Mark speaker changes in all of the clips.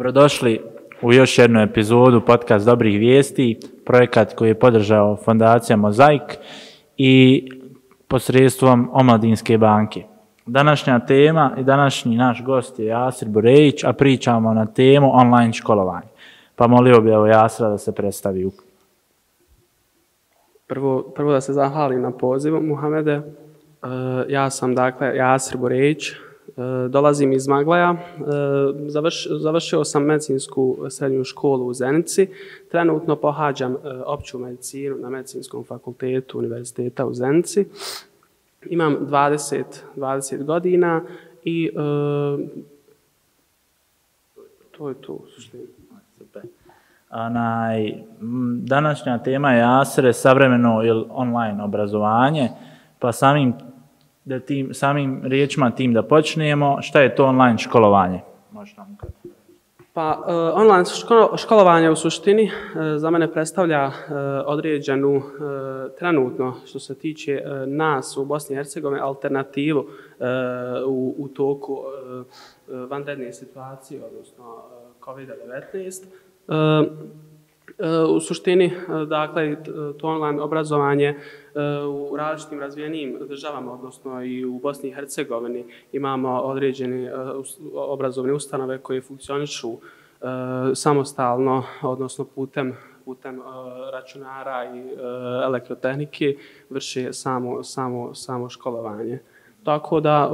Speaker 1: Dobrodošli u još jednu epizodu podcast Dobrih vijesti, projekat koji je podržao Fondacija Mozaik i posredstvom Omladinske banke. Današnja tema i današnji naš gost je Jasir Burejić, a pričamo na temu online školovanje. Pa molio bi evo Jasira da se predstavi.
Speaker 2: Prvo, prvo da se zahvalim na pozivu, Muhamede. E, ja sam, dakle, Jasir Burejić, E, dolazim iz Maglaja, e, Završ, završio sam medicinsku srednju školu u Zenici, trenutno pohađam e, opću medicinu na medicinskom fakultetu Univerziteta u Zenici. Imam 20, 20 godina i to je to u suštini.
Speaker 1: Anaj, današnja tema je ASRE, savremeno ili online obrazovanje, pa samim da tim, samim riječima tim da počnemo, šta je to online školovanje? Možda nam
Speaker 2: Pa, uh, online školo, školovanje u suštini uh, za mene predstavlja uh, određenu uh, trenutno, što se tiče uh, nas u Bosni i Hercegovini, alternativu uh, u, u toku uh, vanredne situacije, odnosno uh, COVID-19. U suštini, e, dakle, to online obrazovanje e, u različitim razvijenim državama, odnosno i u Bosni i Hercegovini, imamo određene e, obrazovne ustanove koje funkcionišu samostalno, odnosno putem putem računara i elektrotehnike vrši samo, samo, samo školovanje. Tako da,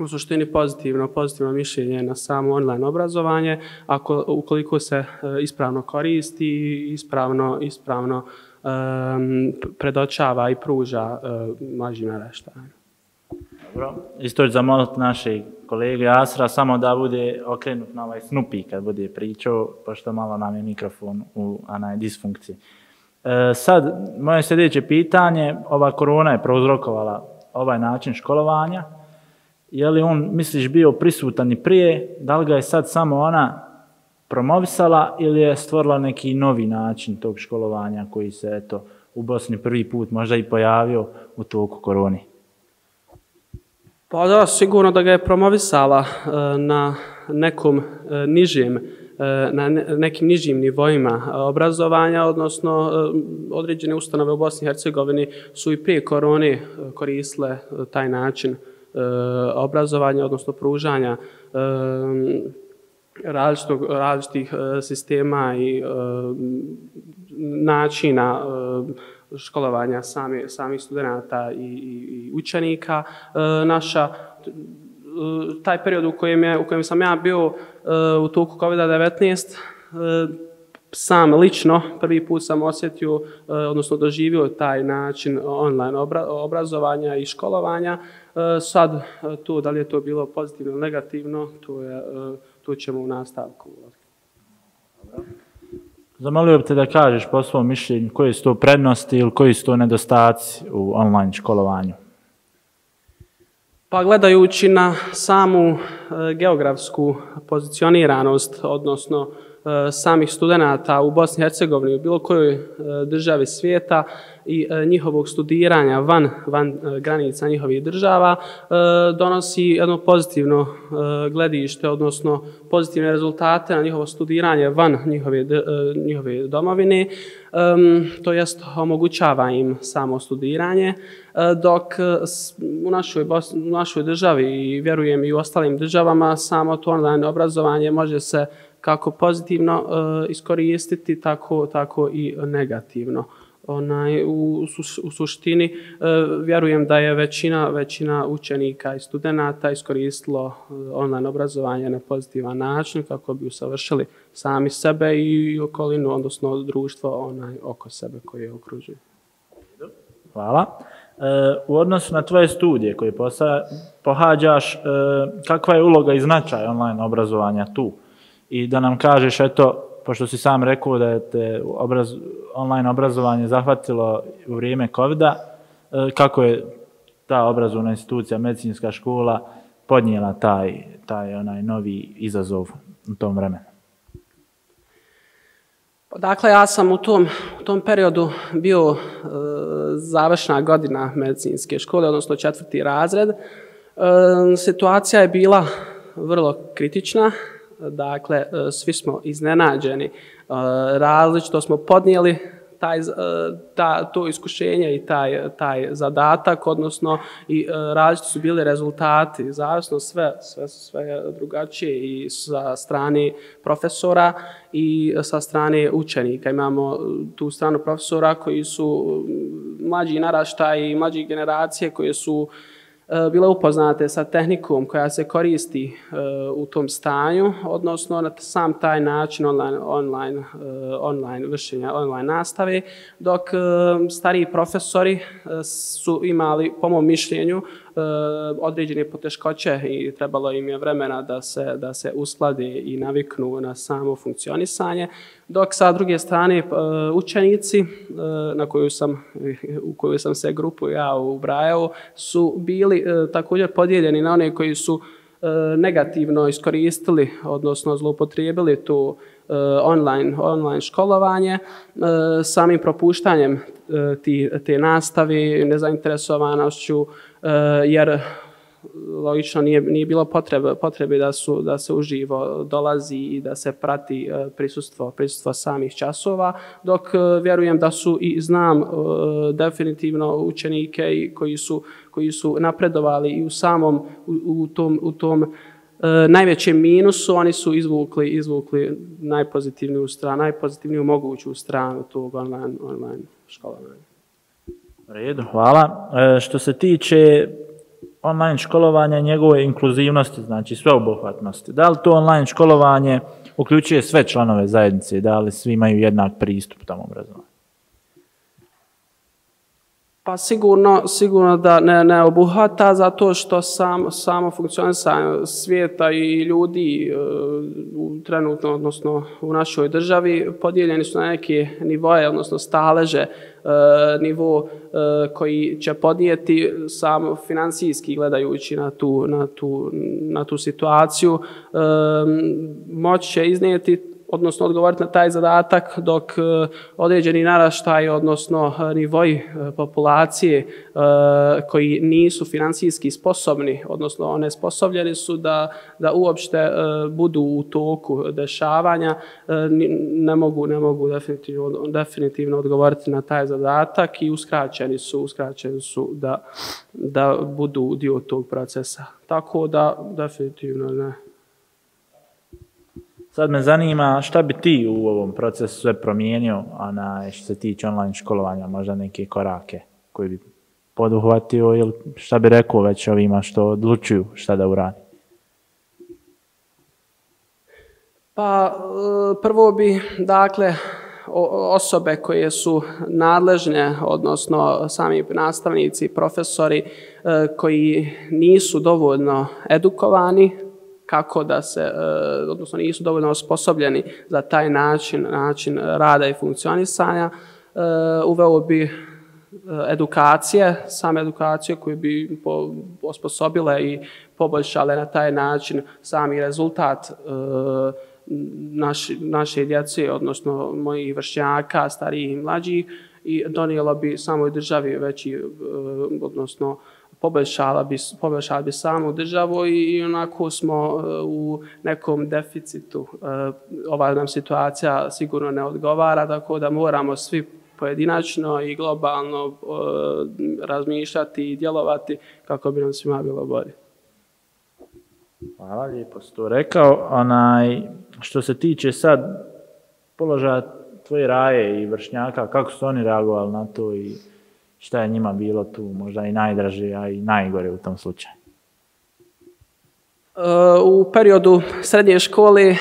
Speaker 2: u suštini pozitivno, pozitivno mišljenje na samo online obrazovanje, ako, ukoliko se e, ispravno koristi ispravno, ispravno um, predočava i pruža uh, mlađim naraštajima.
Speaker 1: Dobro. Isto ću zamoliti naše kolege Asra, samo da bude okrenut na ovaj snupi kad bude pričao, pošto malo nam je mikrofon u anaj disfunkciji. E, sad, moje sljedeće pitanje, ova korona je prouzrokovala ovaj način školovanja, je li on, misliš, bio prisutan i prije, da li ga je sad samo ona promovisala ili je stvorila neki novi način tog školovanja koji se eto, u Bosni prvi put možda i pojavio u toku koroni?
Speaker 2: Pa da, sigurno da ga je promovisala e, na nekom e, nižem, e, na nekim nižim nivoima obrazovanja, odnosno e, određene ustanove u Bosni i Hercegovini su i prije korone koristile e, taj način Eh, obrazovanja, odnosno pružanja eh, različitog, različitih eh, sistema i načina školovanja sami, samih studenta i, i, i učenika. Naša taj period u kojem, je, u kojem sam ja bio uh, u toku COVID-19, uh, sam lično prvi put sam osjetio, uh, odnosno doživio taj način online obra obrazovanja i školovanja. E, sad, e, to, da li je to bilo pozitivno ili negativno, to, je, e, to ćemo u nastavku.
Speaker 1: Zamolio bih te da kažeš po svom mišljenju koje su to prednosti ili koji su to nedostaci u online školovanju?
Speaker 2: Pa gledajući na samu geografsku pozicioniranost, odnosno Eh, samih studenta u Bosni i Hercegovini, u bilo kojoj eh, državi svijeta, i eh, njihovog studiranja van, van granica njihovih država donosi jedno pozitivno gledište, odnosno pozitivne rezultate na njihovo studiranje van njihove, njihove domovine, to jest omogućava im samo studiranje, dok u našoj, u našoj državi i vjerujem i u ostalim državama samo to online obrazovanje može se kako pozitivno e, iskoristiti, tako, tako i negativno onaj u, u suštini e, vjerujem da je većina većina učenika i studenata iskoristilo e, online obrazovanje na pozitivan način kako bi usavršili sami sebe i okolinu odnosno društvo onaj oko sebe koje je okružuje.
Speaker 1: Hvala. E, u odnosu na tvoje studije koje posa, pohađaš, e, kakva je uloga i značaj online obrazovanja tu? I da nam kažeš, eto, pošto si sam rekao da je te obraz, online obrazovanje zahvatilo u vrijeme covid e, kako je ta obrazovna institucija, medicinska škola, podnijela taj, taj onaj novi izazov u tom vremenu?
Speaker 2: Pa dakle, ja sam u tom, u tom periodu bio e, završna godina medicinske škole, odnosno četvrti razred. E, situacija je bila vrlo kritična, dakle, e, svi smo iznenađeni, e, različito smo podnijeli taj, e, ta, to iskušenje i taj, taj zadatak, odnosno i različiti su bili rezultati, zavisno sve, sve sve drugačije i sa strane profesora i sa strane učenika. Imamo tu stranu profesora koji su mlađi naraštaj i mlađi generacije koje su uh, E, bile upoznate sa tehnikom koja se koristi e, u tom stanju, odnosno na sam taj način online, online, e, online vršenja, online nastave, dok stariji profesori su imali, po mom mišljenju, E, određene poteškoće i trebalo im je vremena da se, da se usklade i naviknu na samo funkcionisanje, dok sa druge strane e, učenici e, na koju sam, u koju sam se grupu ja ubrajao su bili također podijeljeni na one koji su negativno iskoristili, odnosno zloupotrijebili tu online, online školovanje, samim propuštanjem Eh, ti, te nastavi, nezainteresovanošću, eh, jer logično nije, nije bilo potrebe, potrebe da, su, da se uživo dolazi i da se prati eh, prisustvo, prisustvo samih časova, dok vjerujem da su i znam definitivno učenike koji su, koji su napredovali i u samom u, u tom, u tom Eh, najvećem minusu oni su izvukli izvukli najpozitivniju stranu, najpozitivniju moguću stranu tog online, online školovanja.
Speaker 1: Redu, hvala. E, što se tiče online školovanja njegove inkluzivnosti, znači sveobuhvatnosti. Da li to online školovanje uključuje sve članove zajednice, da li svi imaju jednak pristup tom obrazovanju?
Speaker 2: Pa sigurno, sigurno da ne, ne obuhvata zato što sam, samo funkcionisanje svijeta i ljudi e, trenutno, odnosno u našoj državi, podijeljeni su na neke nivoje, odnosno staleže, e, nivo e, koji će podnijeti samo financijski gledajući na tu, na tu, na tu situaciju, e, moć će iznijeti odnosno odgovoriti na taj zadatak dok e, određeni naraštaj, odnosno e, nivoji e, populacije e, koji nisu financijski sposobni, odnosno one sposobljeni su da, da uopšte budu u toku dešavanja, ne mogu, ne mogu definitivno, definitivno odgovoriti na taj zadatak i uskraćeni su, uskraćeni su da, da budu dio tog procesa. Tako da definitivno ne.
Speaker 1: Sad me zanima šta bi ti u ovom procesu sve promijenio, a na što se tiče online školovanja, možda neke korake koji bi poduhvatio ili šta bi rekao već ovima što odlučuju šta da uradi?
Speaker 2: Pa e, prvo bi, dakle, osobe koje su nadležne, odnosno sami nastavnici, profesori, e, koji nisu dovoljno edukovani, kako da se, e, odnosno nisu dovoljno osposobljeni za taj način, način rada i funkcionisanja, e, uveo bi e, edukacije, same edukacije koje bi osposobile i poboljšale na taj način sami rezultat e, naš, naše djece, odnosno mojih vršnjaka, starijih i mlađih, i donijelo bi samoj državi veći, e, odnosno, poboljšala bi, poboljšala bi samu državu i, i onako smo uh, u nekom deficitu. Uh, ova nam situacija sigurno ne odgovara, tako da moramo svi pojedinačno i globalno uh, razmišljati i djelovati kako bi nam svima bilo bolje.
Speaker 1: Hvala, lijepo si to rekao. Onaj, što se tiče sad položaja tvoje raje i vršnjaka, kako su oni reagovali na to i šta je njima bilo tu možda i najdraže, a i najgore u tom slučaju?
Speaker 2: E, u periodu srednje škole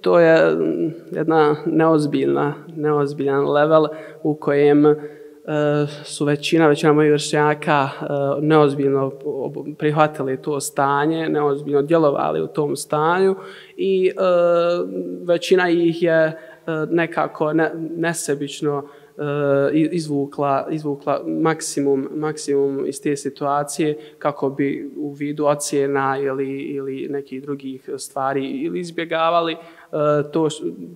Speaker 2: to je jedna neozbiljna, neozbiljan level u kojem uh, su većina, većina mojih vršnjaka e, neozbiljno prihvatili to stanje, neozbiljno djelovali u tom stanju i većina ih je nekako ne, nesebično Eh, izvukla, izvukla maksimum, maksimum iz te situacije kako bi u vidu ocjena ili, ili nekih drugih stvari ili izbjegavali uh, Eh, to,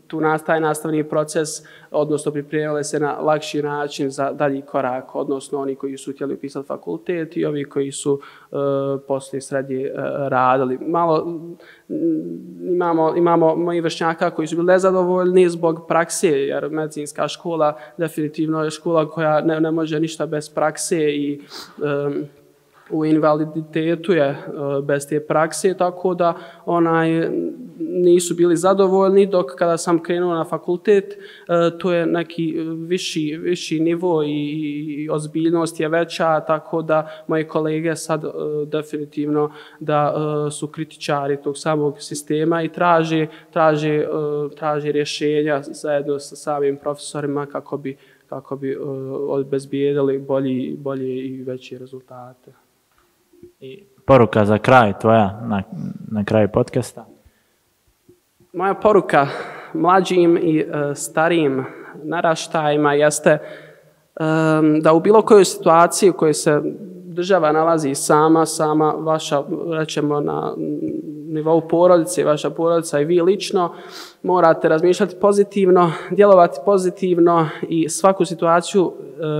Speaker 2: tu nastaje nastavni proces, odnosno pripremile se na lakši način za dalji korak, odnosno oni koji su htjeli upisati fakultet i ovi koji su e, poslije srednje uh, radili. Malo mm, imamo, imamo moji vršnjaka koji su bili nezadovoljni zbog prakse, jer medicinska škola definitivno je škola koja ne, ne može ništa bez prakse i e, u invaliditetu je e, bez te prakse, tako da onaj nisu bili zadovoljni, dok kada sam krenuo na fakultet, e, to je neki viši, viši nivo i, i ozbiljnost je veća, tako da moje kolege sad e, definitivno da su kritičari tog samog sistema i traže, traže, traže rješenja zajedno sa samim profesorima kako bi kako bi uh, obezbijedili bolji, bolje i veće rezultate.
Speaker 1: I poruka za kraj tvoja na, na kraju podcasta?
Speaker 2: Moja poruka mlađim i uh, starijim naraštajima jeste um, da u bilo kojoj situaciji u kojoj se država nalazi sama, sama vaša, rećemo na nivou porodice, vaša porodica i vi lično, morate razmišljati pozitivno, djelovati pozitivno i svaku situaciju,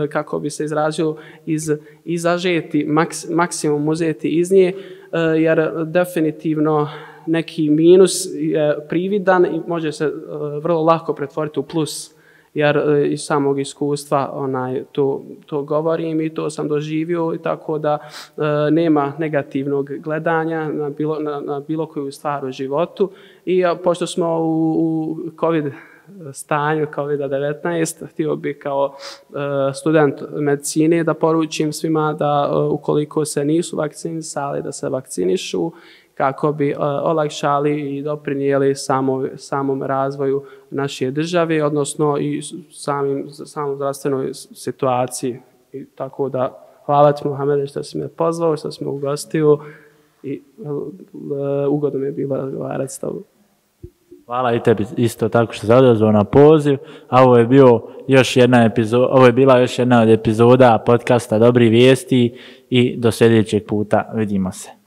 Speaker 2: e, kako bi se izrazio, iz, izažeti, maks, maksimum uzeti iz nje, e, jer definitivno neki minus je prividan i može se e, vrlo lako pretvoriti u plus jer e, iz samog iskustva onaj to, to govorim i to sam doživio i tako da e, nema negativnog gledanja na bilo, na, na bilo koju stvar u životu. I a, pošto smo u, u COVID stanju COVID-19, htio bih kao e, student medicine da poručim svima da e, ukoliko se nisu vakcinisali, da se vakcinišu kako bi uh, olakšali i doprinijeli samo, samom razvoju naše države, odnosno i samim, samom zdravstvenoj situaciji. I tako da, hvala ti Mohamede što si me pozvao, što si me ugostio i uh, ugodno mi je bilo razgovarati s tobom.
Speaker 1: Hvala i tebi isto tako što se odazvao na poziv. A ovo je bio još jedna epizoda, ovo je bila još jedna od epizoda podcasta Dobri vijesti i do sljedećeg puta vidimo se.